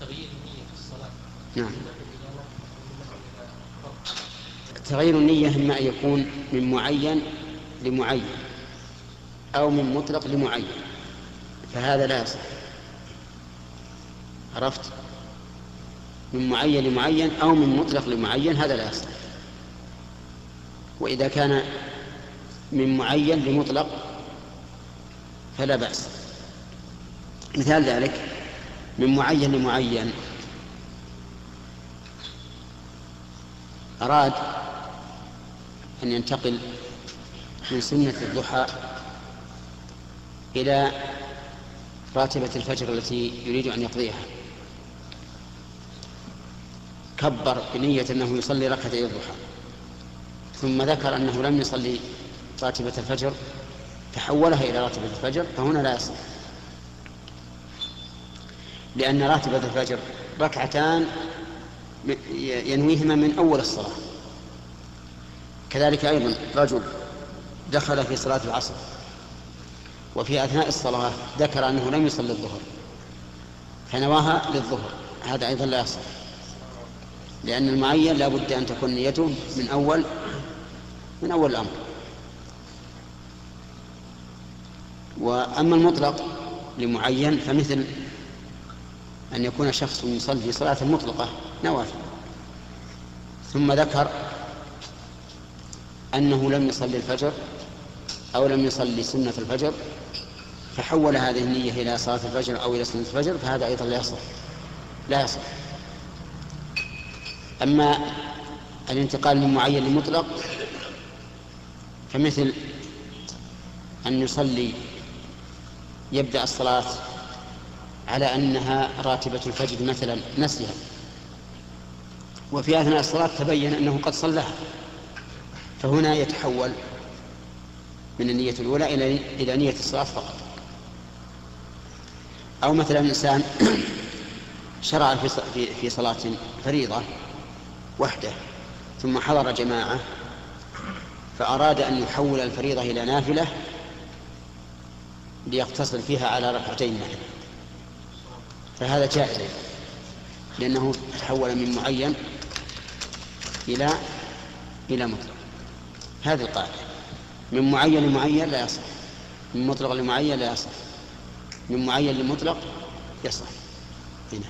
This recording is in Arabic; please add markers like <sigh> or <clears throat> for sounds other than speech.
تغيير النية في الصلاة. نعم. تغيير النية إما أن يكون من معين لمعين أو من مطلق لمعين. فهذا لا يصح. عرفت؟ من معين لمعين أو من مطلق لمعين هذا لا يصح. وإذا كان من معين لمطلق فلا بأس. مثال ذلك من معين لمعين. أراد أن ينتقل من سنة الضحى إلى راتبة الفجر التي يريد أن يقضيها. كبر بنية أنه يصلي ركعتي الضحى. ثم ذكر أنه لم يصلي راتبة الفجر تحولها إلى راتبة الفجر فهنا لا يصح. لأن راتبة الفجر ركعتان ينويهما من أول الصلاة. كذلك أيضا رجل دخل في صلاة العصر وفي أثناء الصلاة ذكر أنه لم يصلي الظهر فنواها للظهر. هذا أيضا لا يصح لأن المعين لا بد أن تكون نيته من أول من أول الأمر. وأما المطلق لمعين فمثل أن يكون شخص يصلي صلاة مطلقة نوافل. ثم ذكر أنه لم يصلي الفجر أو لم يصلي سنة الفجر فحول هذه النية إلى صلاة الفجر أو إلى سنة الفجر فهذا أيضا لا يصح. لا يصح. أما الانتقال من معين لمطلق فمثل أن يصلي يبدأ الصلاة على أنها راتبة الفجر مثلا نسيها. وفي أثناء الصلاة تبين أنه قد صلاها فهنا يتحول من النية الأولى إلى إلى نية الصلاة فقط. أو مثلا إنسان <clears throat> شرع في في صلاة فريضة وحده ثم حضر جماعة فأراد أن يحول الفريضة إلى نافلة ليقتصر فيها على ركعتين مثلا فهذا جائز. لأنه تحول من معين إلى إلى مطلق. هذه القاعدة. من معين لمعين لا يصح. من مطلق لمعين لا يصح. من معين لمطلق يصح. هنا.